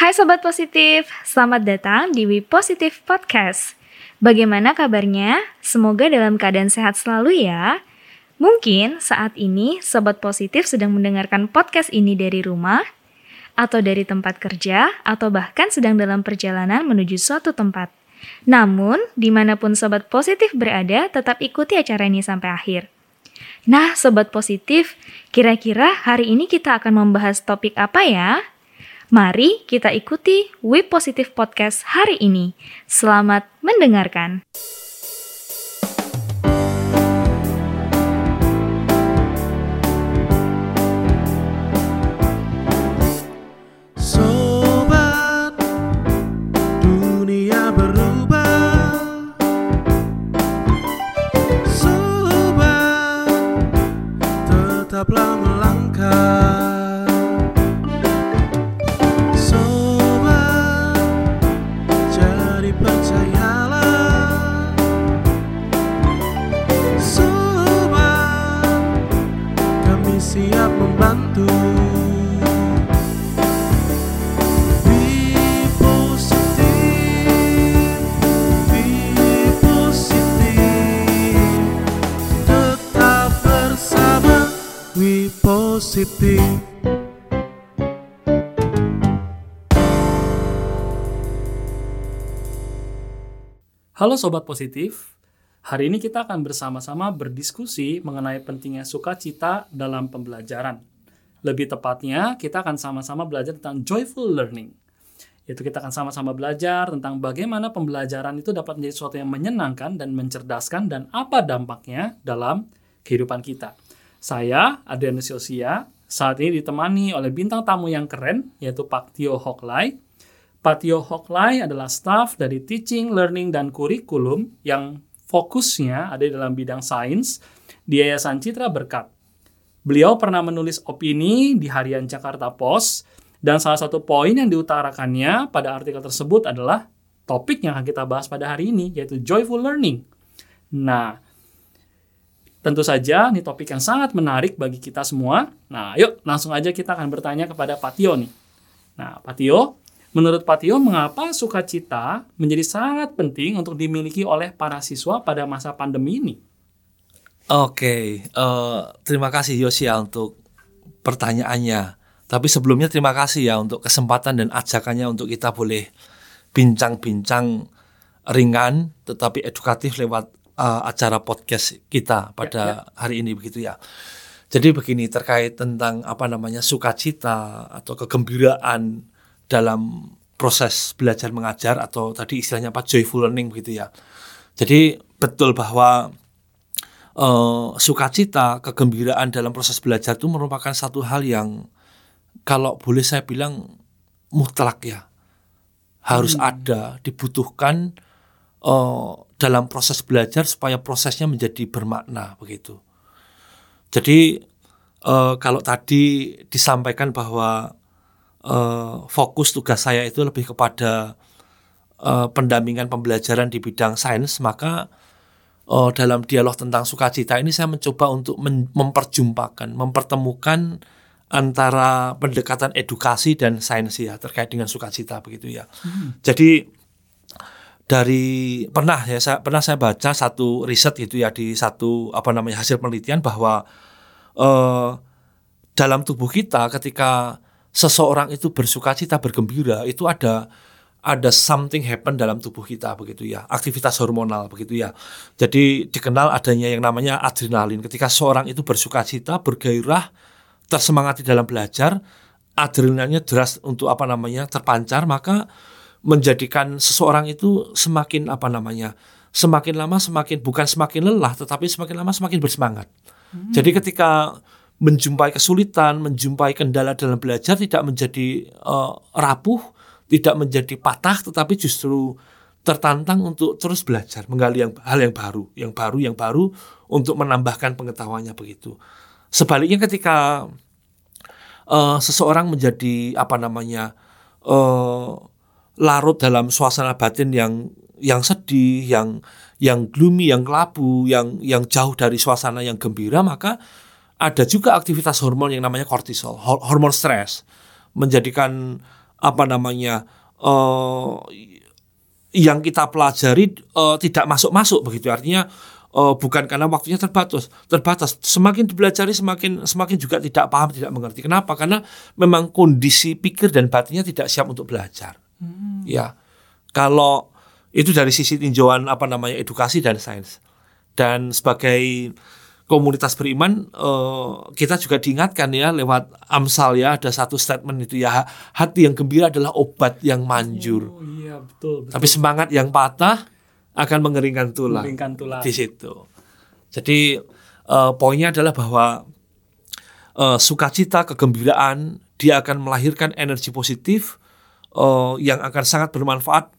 Hai Sobat Positif, selamat datang di We Positive Podcast. Bagaimana kabarnya? Semoga dalam keadaan sehat selalu ya. Mungkin saat ini Sobat Positif sedang mendengarkan podcast ini dari rumah, atau dari tempat kerja, atau bahkan sedang dalam perjalanan menuju suatu tempat. Namun, di mana pun Sobat Positif berada, tetap ikuti acara ini sampai akhir. Nah, Sobat Positif, kira-kira hari ini kita akan membahas topik apa ya? Mari kita ikuti We Positive Podcast hari ini. Selamat mendengarkan. Positif. Halo Sobat Positif, hari ini kita akan bersama-sama berdiskusi mengenai pentingnya sukacita dalam pembelajaran. Lebih tepatnya, kita akan sama-sama belajar tentang joyful learning. Yaitu kita akan sama-sama belajar tentang bagaimana pembelajaran itu dapat menjadi sesuatu yang menyenangkan dan mencerdaskan dan apa dampaknya dalam kehidupan kita. Saya, Adrianus Yosia, saat ini ditemani oleh bintang tamu yang keren, yaitu Pak Tio Hoklai, Pak Tio Hoklai adalah staf dari Teaching, Learning, dan Kurikulum yang fokusnya ada dalam bidang sains di Yayasan Citra Berkat. Beliau pernah menulis opini di harian Jakarta Post, dan salah satu poin yang diutarakannya pada artikel tersebut adalah topik yang akan kita bahas pada hari ini, yaitu joyful learning. Nah, tentu saja ini topik yang sangat menarik bagi kita semua. Nah, yuk langsung aja kita akan bertanya kepada Pak Tio nih. Nah, Pak Tio, Menurut Pak Tio, mengapa sukacita menjadi sangat penting untuk dimiliki oleh para siswa pada masa pandemi ini? Oke, eh, terima kasih Yosia untuk pertanyaannya. Tapi sebelumnya terima kasih ya untuk kesempatan dan ajakannya untuk kita boleh bincang-bincang ringan tetapi edukatif lewat eh, acara podcast kita pada hari ini begitu ya. Jadi begini terkait tentang apa namanya sukacita atau kegembiraan dalam proses belajar mengajar atau tadi istilahnya apa joyful learning begitu ya. Jadi betul bahwa eh, sukacita, kegembiraan dalam proses belajar itu merupakan satu hal yang kalau boleh saya bilang mutlak ya. Harus ada, dibutuhkan eh, dalam proses belajar supaya prosesnya menjadi bermakna begitu. Jadi eh, kalau tadi disampaikan bahwa eh, fokus tugas saya itu lebih kepada eh, pendampingan pembelajaran di bidang sains, maka eh, dalam dialog tentang sukacita ini saya mencoba untuk men- memperjumpakan, mempertemukan antara pendekatan edukasi dan sains ya terkait dengan sukacita begitu ya. Jadi dari pernah ya saya pernah saya baca satu riset gitu ya di satu apa namanya hasil penelitian bahwa eh, dalam tubuh kita ketika seseorang itu bersuka cita bergembira itu ada ada something happen dalam tubuh kita begitu ya. Aktivitas hormonal begitu ya. Jadi dikenal adanya yang namanya adrenalin. Ketika seorang itu bersuka cita bergairah tersemangati dalam belajar adrenalinnya deras untuk apa namanya terpancar maka menjadikan seseorang itu semakin apa namanya semakin lama semakin bukan semakin lelah tetapi semakin lama semakin bersemangat jadi ketika menjumpai kesulitan, menjumpai kendala dalam belajar tidak menjadi eh, rapuh, tidak menjadi patah, tetapi justru tertantang untuk terus belajar, menggali yang hal yang baru, yang baru, yang baru untuk menambahkan pengetahuannya begitu. Sebaliknya ketika eh, seseorang menjadi apa namanya eh, larut dalam suasana batin yang yang sedih, yang yang gloomy, yang kelabu, yang yang jauh dari suasana yang gembira, maka ada juga aktivitas hormon yang namanya kortisol, hor- hormon stres, menjadikan apa namanya eh yang kita pelajari eh, tidak masuk-masuk begitu. Artinya eh, bukan karena waktunya terbatas terbatas. Semakin dipelajari semakin semakin juga tidak paham tidak mengerti. Kenapa? Karena memang kondisi pikir dan batinnya tidak siap untuk belajar ya kalau itu dari sisi tinjauan apa namanya edukasi dan sains dan sebagai komunitas beriman eh, kita juga diingatkan ya lewat Amsal ya ada satu statement itu ya hati yang gembira adalah obat yang manjur Oh iya betul. betul. tapi semangat yang patah akan mengeringkan tulang Mengeringkan tulang. di situ jadi eh, poinnya adalah bahwa eh, sukacita kegembiraan dia akan melahirkan energi positif eh, yang akan sangat bermanfaat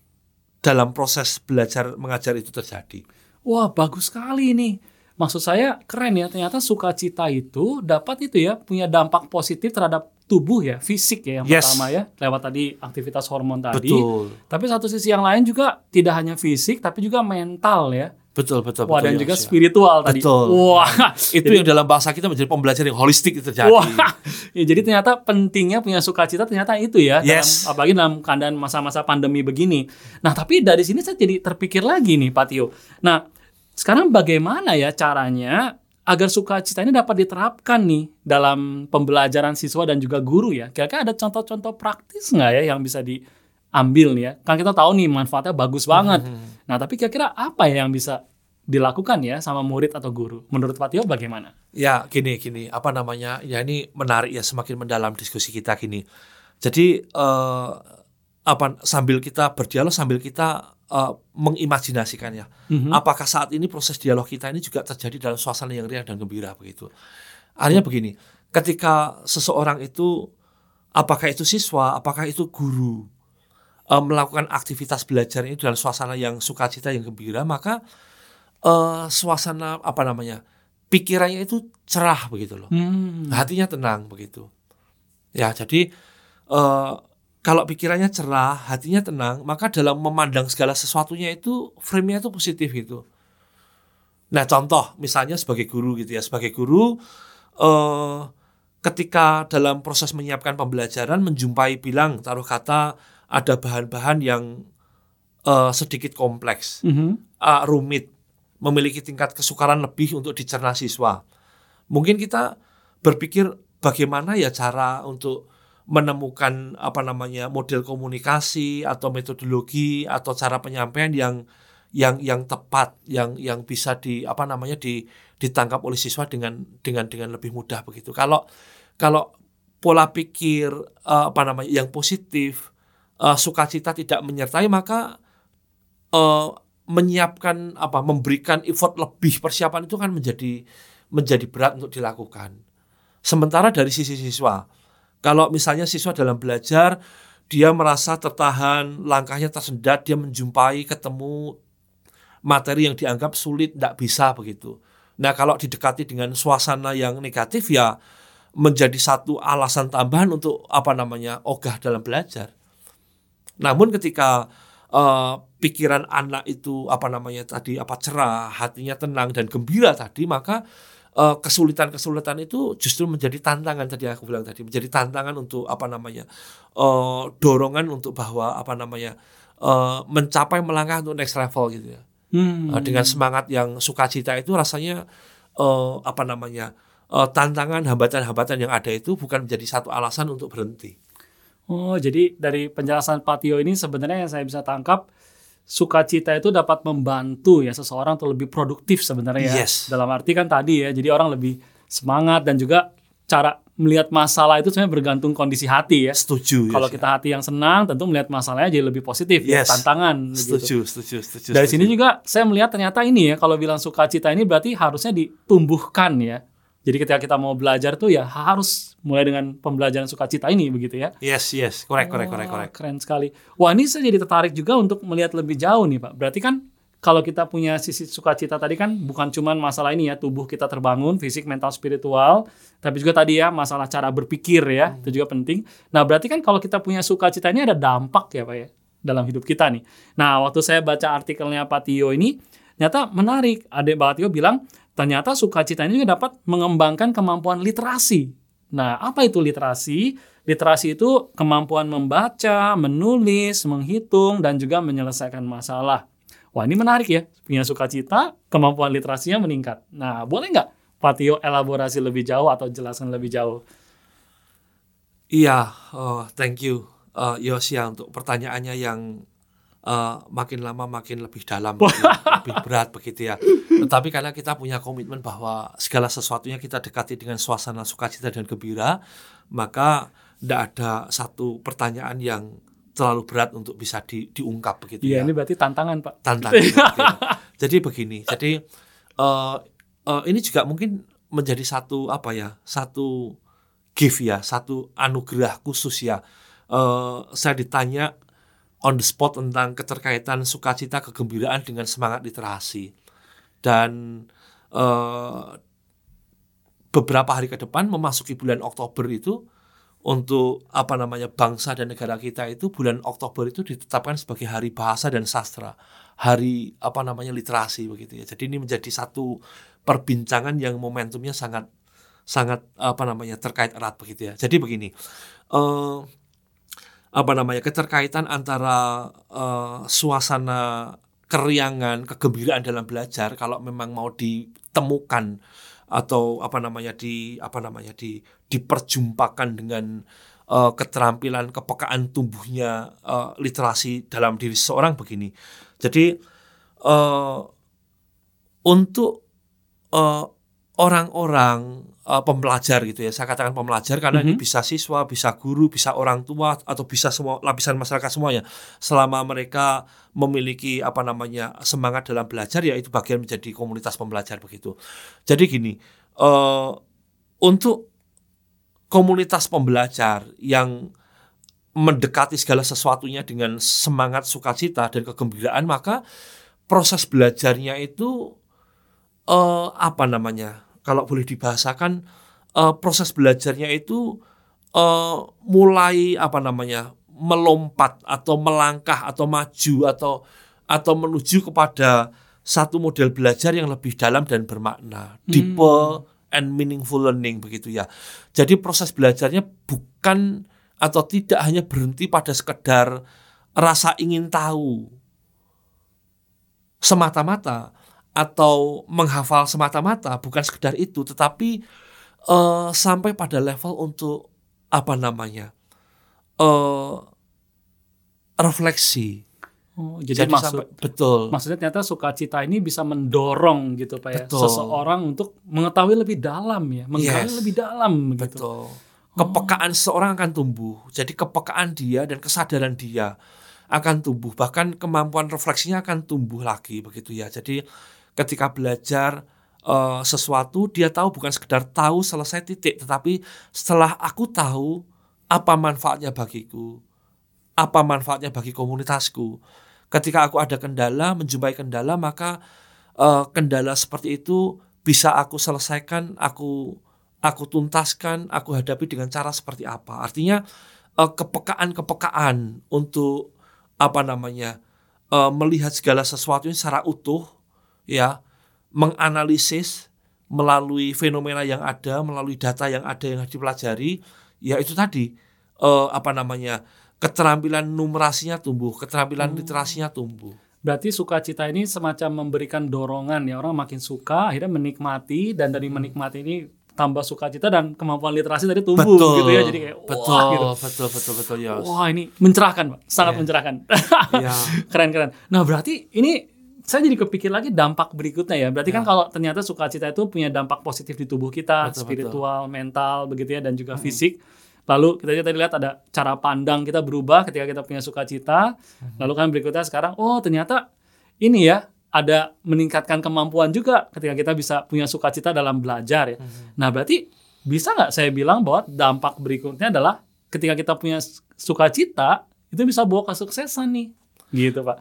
dalam proses belajar mengajar itu terjadi Wah bagus sekali ini. Maksud saya keren ya. Ternyata sukacita itu dapat itu ya punya dampak positif terhadap tubuh ya, fisik ya yang Yes. pertama ya. Lewat tadi aktivitas hormon tadi. betul Tapi satu sisi yang lain juga tidak hanya fisik tapi juga mental ya. Betul betul Wah betul, dan ya, juga ya. spiritual tadi. Betul. Wah. itu yang dalam bahasa kita menjadi pembelajaran yang holistik itu terjadi Wah, ya, jadi ternyata pentingnya punya sukacita ternyata itu ya, Yes. dalam, apalagi dalam keadaan masa-masa pandemi begini. Nah, tapi dari sini saya jadi terpikir lagi nih, Pak Tio. Nah, sekarang bagaimana ya caranya agar sukacita ini dapat diterapkan nih dalam pembelajaran siswa dan juga guru ya? Kira-kira ada contoh-contoh praktis nggak ya yang bisa diambil nih ya? Kan kita tahu nih manfaatnya bagus banget. Nah, tapi kira-kira apa ya yang bisa dilakukan ya sama murid atau guru? Menurut Pak Tio bagaimana? Ya gini gini apa namanya ya ini menarik ya semakin mendalam diskusi kita gini. Jadi eh, apa sambil kita berdialog sambil kita eh, mengimajinasikannya. Mhm. Apakah saat ini proses dialog kita ini juga terjadi dalam suasana yang riang dan gembira begitu. Artinya begini, ketika seseorang itu apakah itu siswa, apakah itu guru eh, melakukan aktivitas belajar itu dalam suasana yang sukacita yang gembira, maka eh, suasana apa namanya pikirannya itu cerah begitu loh. Hmm. hatinya tenang begitu. Ya jadi eh, kalau pikirannya cerah hatinya tenang maka dalam memandang segala sesuatunya itu frame-nya itu positif gitu. Nah contoh misalnya sebagai guru gitu ya sebagai guru eh ketika dalam proses menyiapkan pembelajaran menjumpai bilang taruh kata ada bahan-bahan yang eh, sedikit kompleks Mhm. uh, rumit, memiliki tingkat kesukaran lebih untuk dicerna siswa. Mungkin kita berpikir bagaimana ya cara untuk menemukan apa namanya model komunikasi atau metodologi atau cara penyampaian yang yang yang tepat, yang yang bisa di apa namanya di ditangkap oleh siswa dengan dengan dengan lebih mudah begitu. Kalau kalau pola pikir uh, apa namanya yang positif, uh, sukacita tidak menyertai maka eh, menyiapkan apa memberikan effort lebih persiapan itu kan menjadi menjadi berat untuk dilakukan. Sementara dari sisi siswa, kalau misalnya siswa dalam belajar dia merasa tertahan, langkahnya tersendat, dia menjumpai ketemu materi yang dianggap sulit, tidak bisa begitu. Nah kalau didekati dengan suasana yang negatif ya menjadi satu alasan tambahan untuk apa namanya ogah dalam belajar. Namun ketika eh, pikiran anak itu apa namanya tadi apa cerah, hatinya tenang dan gembira tadi, maka eh, kesulitan-kesulitan itu justru menjadi tantangan tadi aku bilang tadi, menjadi tantangan untuk apa namanya eh, dorongan untuk bahwa apa namanya eh, mencapai melangkah untuk next level gitu ya. Hmm. Dengan semangat yang sukacita itu rasanya eh, apa namanya eh, tantangan hambatan-hambatan yang ada itu bukan menjadi satu alasan untuk berhenti. Oh, jadi dari penjelasan Pak Tio ini sebenarnya yang saya bisa tangkap sukacita itu dapat membantu ya seseorang untuk lebih produktif sebenarnya ya. Yes. Dalam arti kan tadi ya, jadi orang lebih semangat dan juga cara melihat masalah itu sebenarnya bergantung kondisi hati ya. Setuju. Kalau ya. kita hati yang senang, tentu melihat masalahnya jadi lebih positif, ya, Yes. tantangan. gitu. setuju, setuju, setuju. Dari setuju. sini juga saya melihat ternyata ini ya, kalau bilang sukacita ini berarti harusnya ditumbuhkan ya. Jadi ketika kita mau belajar tuh ya harus mulai dengan pembelajaran sukacita ini begitu ya. Yes, yes, korek, korek, korek, korek. Keren sekali. Wah, ini saya jadi tertarik juga untuk melihat lebih jauh nih, Pak. Berarti kan kalau kita punya sisi sukacita tadi kan bukan cuman masalah ini ya, tubuh kita terbangun, fisik, mental, spiritual, tapi juga tadi ya masalah cara berpikir ya, itu juga penting. Nah, berarti kan kalau kita punya sukacita ini ada dampak ya, Pak ya, dalam hidup kita nih. Nah, waktu saya baca artikelnya Pak Tio ini, ternyata menarik. Ada Pak Tio bilang, ternyata sukacita ini juga dapat mengembangkan kemampuan literasi. Nah, apa itu literasi? literasi itu kemampuan membaca, menulis, menghitung, dan juga menyelesaikan masalah. Wah ini menarik ya, punya sukacita, kemampuan literasinya meningkat. Nah boleh nggak Patio elaborasi lebih jauh atau jelaskan lebih jauh? Iya, oh, thank you uh, Yosia untuk pertanyaannya yang uh, makin lama makin lebih dalam, lebih, lebih berat begitu ya. Tetapi karena kita punya komitmen bahwa segala sesuatunya kita dekati dengan suasana sukacita dan gembira, maka tidak ada satu pertanyaan yang terlalu berat untuk bisa di, diungkap begitu Iya ya. ini berarti tantangan Pak. Tantangan. Jadi begini, jadi uh, uh, ini juga mungkin menjadi satu apa ya, satu gift ya, satu anugerah khusus ya. Uh, saya ditanya on the spot tentang keterkaitan sukacita kegembiraan dengan semangat literasi dan uh, beberapa hari ke depan memasuki bulan Oktober itu untuk apa namanya bangsa dan negara kita itu bulan Oktober itu ditetapkan sebagai hari bahasa dan sastra, hari apa namanya literasi begitu ya. Jadi ini menjadi satu perbincangan yang momentumnya sangat sangat apa namanya terkait erat begitu ya. Jadi begini, eh, apa namanya keterkaitan antara eh, suasana keriangan, kegembiraan dalam belajar kalau memang mau ditemukan atau apa namanya di apa namanya di diperjumpakan dengan uh, keterampilan kepekaan tumbuhnya uh, literasi dalam diri seseorang begini. Jadi uh, untuk uh, orang-orang uh, pembelajar gitu ya, saya katakan pembelajar karena ini Mhm. bisa siswa, bisa guru, bisa orang tua atau bisa semua lapisan masyarakat semuanya. Selama mereka memiliki apa namanya semangat dalam belajar ya itu bagian menjadi komunitas pembelajar begitu. Jadi gini, eh untuk komunitas pembelajar yang mendekati segala sesuatunya dengan semangat sukacita dan kegembiraan maka proses belajarnya itu eh apa namanya? Kalau boleh dibahasakan eh, proses belajarnya itu eh mulai apa namanya? melompat atau melangkah atau maju atau atau menuju kepada satu model belajar yang lebih dalam dan bermakna, deeper and meaningful learning begitu ya. Jadi proses belajarnya bukan atau tidak hanya berhenti pada sekedar rasa ingin tahu semata-mata atau menghafal semata-mata, bukan sekedar itu, tetapi eh, sampai pada level untuk apa namanya eh refleksi. Oh, jadi, Jadi maksud sampai betul. maksudnya ternyata sukacita ini bisa mendorong gitu Pak ya Betul. seseorang untuk mengetahui lebih dalam ya, menggali Yes. lebih dalam gitu. Betul. Kepekaan seseorang akan tumbuh. Jadi kepekaan dia dan kesadaran dia akan tumbuh. Bahkan kemampuan refleksinya akan tumbuh lagi begitu ya. Jadi ketika belajar eh, sesuatu dia tahu bukan sekedar tahu selesai titik, tetapi setelah aku tahu apa manfaatnya bagiku, apa manfaatnya bagi komunitasku. Ketika aku ada kendala, menjumpai kendala, maka eh, kendala seperti itu bisa aku selesaikan, aku aku tuntaskan, aku hadapi dengan cara seperti apa. Artinya eh, kepekaan-kepekaan untuk apa namanya eh, melihat segala sesuatu secara utuh, ya, menganalisis melalui fenomena yang ada, melalui data yang ada yang harus dipelajari, ya itu tadi eh, apa namanya keterampilan numerasinya tumbuh, keterampilan literasinya tumbuh. Berarti sukacita ini semacam memberikan dorongan ya orang makin suka akhirnya menikmati dan dari menikmati ini tambah sukacita dan kemampuan literasi tadi tumbuh betul, gitu ya jadi kayak betul, wah gitu. betul, betul, betul, ya. Wah ini mencerahkan Pak, sangat Iya. mencerahkan. Ya. Keren-keren. Nah berarti ini saya jadi kepikir lagi dampak berikutnya ya. Berarti kan Ya. kalau ternyata sukacita itu punya dampak positif di tubuh kita, Betul, spiritual, mental, begitu ya, dan juga fisik. Lalu kita tadi lihat ada cara pandang kita berubah ketika kita punya sukacita. Lalu kan berikutnya sekarang, oh ternyata ini ya ada meningkatkan kemampuan juga ketika kita bisa punya sukacita dalam belajar ya. Nah berarti bisa nggak saya bilang bahwa dampak berikutnya adalah ketika kita punya sukacita itu bisa bawa kesuksesan nih, gitu pak.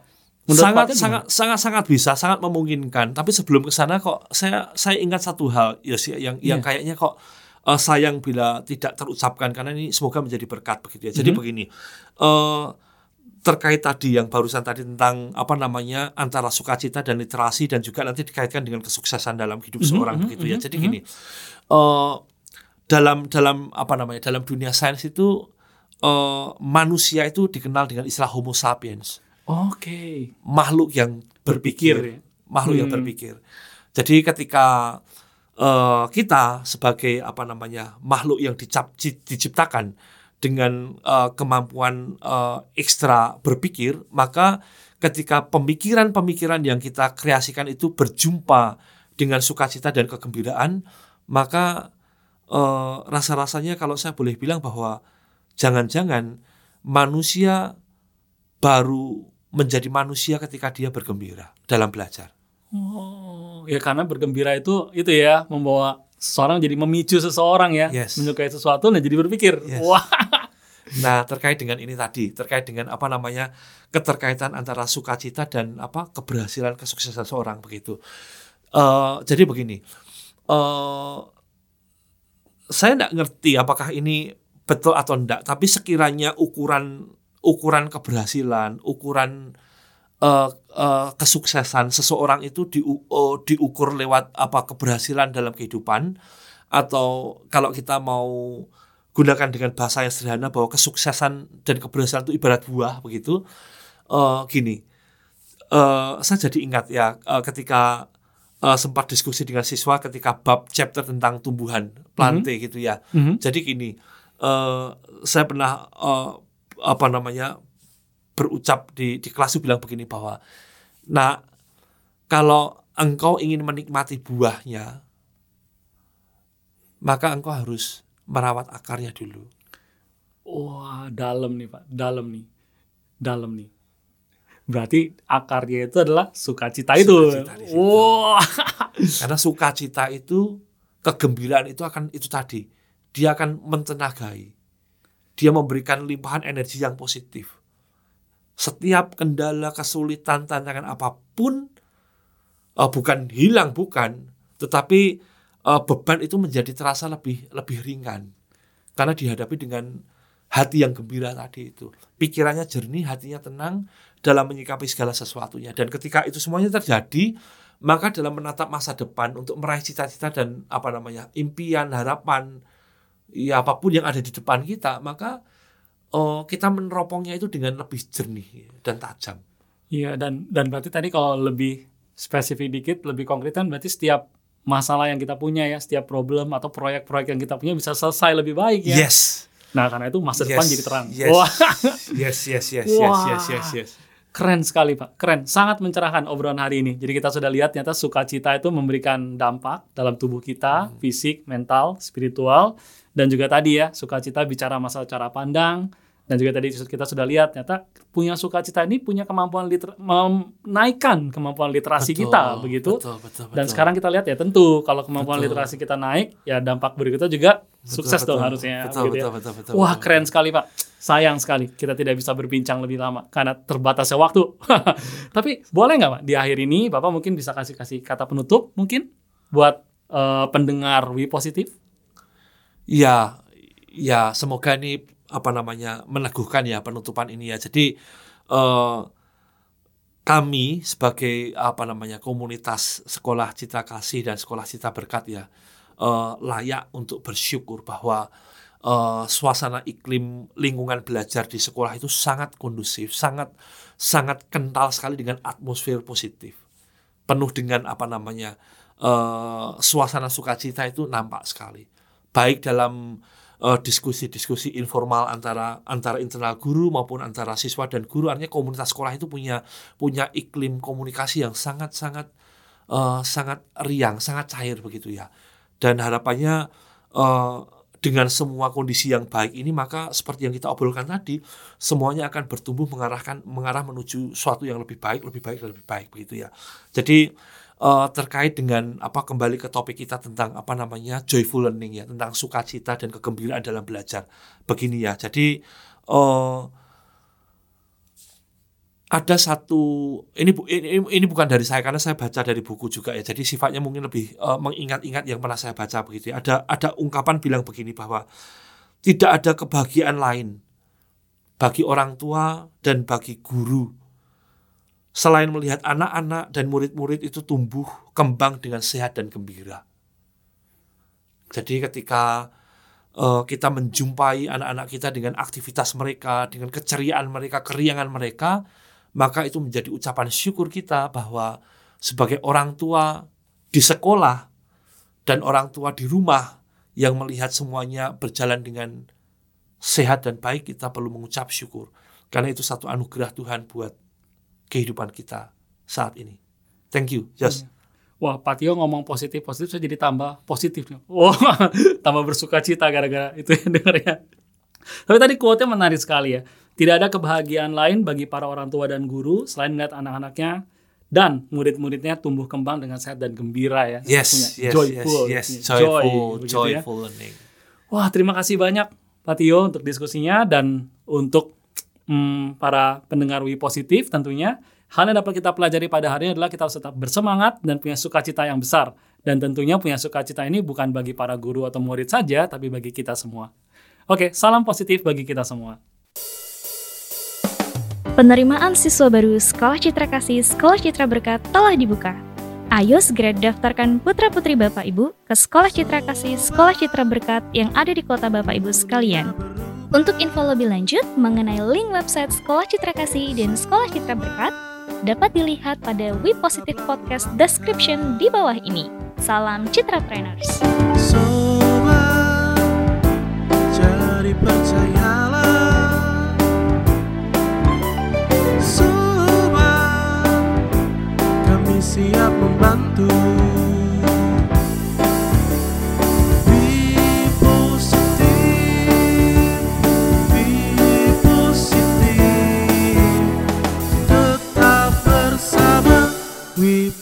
Menurut sangat sangat sangat sangat bisa sangat memungkinkan tapi sebelum ke sana kok saya saya ingat satu hal Yosi yang yang Iya. kayaknya kok eh, sayang bila tidak terucapkan karena ini semoga menjadi berkat begitu ya jadi Mhm. begini eh terkait tadi yang barusan tadi tentang apa namanya antara sukacita dan literasi dan juga nanti dikaitkan dengan kesuksesan dalam hidup Mhm, seorang mhm, begitu ya mhm, jadi mhm. gini eh dalam dalam apa namanya dalam dunia sains itu eh, manusia itu dikenal dengan istilah Homo sapiens Oke. makhluk yang Berpikir, berpikir, ya? makhluk yang Hmm. berpikir. Jadi ketika eh, kita sebagai apa namanya makhluk yang dicap, ci- diciptakan dengan eh, kemampuan eh, ekstra berpikir, maka ketika pemikiran-pemikiran yang kita kreasikan itu berjumpa dengan sukacita dan kegembiraan, maka eh, rasa-rasanya kalau saya boleh bilang bahwa jangan-jangan manusia baru menjadi manusia ketika dia bergembira dalam belajar. Oh, ya karena bergembira itu itu ya membawa seseorang jadi memicu seseorang ya Yes. menyukai sesuatu dan jadi berpikir. Yes. Wah. Nah, terkait dengan ini tadi, terkait dengan apa namanya keterkaitan antara sukacita dan apa keberhasilan kesuksesan seorang begitu. Eh, jadi begini, eh saya tidak ngerti apakah ini betul atau tidak, tapi sekiranya ukuran ukuran keberhasilan, ukuran eh, eh, kesuksesan seseorang itu diu- eh, diukur lewat apa keberhasilan dalam kehidupan atau kalau kita mau gunakan dengan bahasa yang sederhana bahwa kesuksesan dan keberhasilan itu ibarat buah begitu Eh, gini eh, saya jadi ingat ya eh, ketika eh, sempat diskusi dengan siswa ketika bab chapter tentang tumbuhan plante gitu ya Mhm. jadi gini eh, saya pernah eh, apa namanya berucap di di kelas itu bilang begini bahwa nah kalau engkau ingin menikmati buahnya maka engkau harus merawat akarnya dulu Wah, dalam nih, Pak. Dalam nih. Dalam nih. Berarti akarnya itu adalah sukacita itu. Sukacita. Wah. Karena sukacita itu, kegembiraan itu akan itu tadi. Dia akan mentenagai. Dia memberikan limpahan energi yang positif. Setiap kendala, kesulitan, tantangan apa pun eh, bukan hilang bukan, tetapi eh, beban itu menjadi terasa lebih lebih ringan. Karena dihadapi dengan hati yang gembira tadi itu. Pikirannya jernih, hatinya tenang dalam menyikapi segala sesuatunya. Dan ketika itu semuanya terjadi, maka dalam menatap masa depan untuk meraih cita-cita dan apa namanya impian harapan ya apa pun yang ada di depan kita maka oh, kita meneropongnya itu dengan lebih jernih dan tajam Iya, dan dan berarti tadi kalau lebih spesifik dikit, lebih konkret kan berarti setiap masalah yang kita punya ya, setiap problem atau proyek-proyek yang kita punya bisa selesai lebih baik ya. yes Nah, karena itu masa depan Yes, jadi terang. yes. Wah, yes yes yes yes yes yes yes keren sekali, Pak. Keren. Sangat mencerahkan obrolan hari ini. Jadi kita sudah lihat ternyata sukacita itu memberikan dampak dalam tubuh kita, fisik, mental, spiritual, dan juga tadi ya, sukacita bicara masalah cara pandang, dan juga tadi kita sudah lihat ternyata punya sukacita ini punya kemampuan liter menaikkan kemampuan literasi Betul, kita begitu. betul, betul, Dan betul. sekarang kita lihat ya tentu kalau kemampuan Betul. literasi kita naik, ya dampak berikutnya juga sukses betul, dong harusnya. betul, begitu ya. betul, betul, betul, Wah betul, keren sekali Pak. Sayang sekali kita tidak bisa berbincang lebih lama karena terbatasnya waktu. Tapi boleh nggak Pak di akhir ini Bapak mungkin bisa kasih kasih kata penutup mungkin buat eh, pendengar Wi Positif. Ya, ya semoga ini apa namanya meneguhkan ya penutupan ini ya. Jadi eh, kami sebagai apa namanya komunitas sekolah cita kasih dan sekolah cita berkat ya eh, layak untuk bersyukur bahwa eh, suasana iklim lingkungan belajar di sekolah itu sangat kondusif, sangat sangat kental sekali dengan atmosfer positif, penuh dengan apa namanya eh, suasana sukacita itu nampak sekali baik dalam eh, diskusi-diskusi informal antara antara internal guru maupun antara siswa dan guru. Artinya komunitas sekolah itu punya punya iklim komunikasi yang sangat sangat eh, sangat riang sangat cair begitu ya. Dan harapannya eh, dengan semua kondisi yang baik ini maka seperti yang kita obrolkan tadi semuanya akan bertumbuh mengarahkan mengarah menuju suatu yang lebih baik lebih baik lebih baik begitu ya. Jadi eh, terkait dengan apa kembali ke topik kita tentang apa namanya joyful learning ya tentang sukacita dan kegembiraan dalam belajar. Begini ya jadi eh ada satu ini ini, ini bukan dari saya karena saya baca dari buku juga ya jadi sifatnya mungkin lebih eh, mengingat-ingat yang pernah saya baca begitu ya. Ada ada ungkapan bilang begini bahwa tidak ada kebahagiaan lain bagi orang tua dan bagi guru selain melihat anak-anak dan murid-murid itu tumbuh kembang dengan sehat dan gembira. Jadi ketika eh, kita menjumpai anak-anak kita dengan aktivitas mereka, dengan keceriaan mereka, keriangan mereka, maka itu menjadi ucapan syukur kita bahwa sebagai orang tua di sekolah dan orang tua di rumah yang melihat semuanya berjalan dengan sehat dan baik, kita perlu mengucap syukur. Karena itu satu anugerah Tuhan buat kehidupan kita saat ini. Thank you. Just. Wah, Pak Tio ngomong positif positif saya jadi tambah positif. Wah, tambah bersuka cita gara-gara itu ya dengarnya. Tapi tadi quote-nya menarik sekali ya. Tidak ada kebahagiaan lain bagi para orang tua dan guru selain melihat anak-anaknya dan murid-muridnya tumbuh kembang dengan sehat dan gembira ya. Yes, yes, joyful, yes, yes. joy, Joyful, ya. joyful learning. Wah, terima kasih banyak Pak Tio untuk diskusinya dan untuk mm, para pendengar Wi Positif tentunya. Hal yang dapat kita pelajari pada hari ini adalah kita harus tetap bersemangat dan punya sukacita yang besar. Dan tentunya punya sukacita ini bukan bagi para guru atau murid saja, tapi bagi kita semua. Oke, salam positif bagi kita semua. Penerimaan siswa baru Sekolah Citra Kasih Sekolah Citra Berkat telah dibuka. Ayo segera daftarkan putra-putri Bapak Ibu ke Sekolah Citra Kasih Sekolah Citra Berkat yang ada di kota Bapak Ibu sekalian. Untuk info lebih lanjut mengenai link website Sekolah Citra Kasih dan Sekolah Citra Berkat, dapat dilihat pada We Positive Podcast description di bawah ini. Salam Sobat, kami siap membantu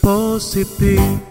Tetap bersama We Positif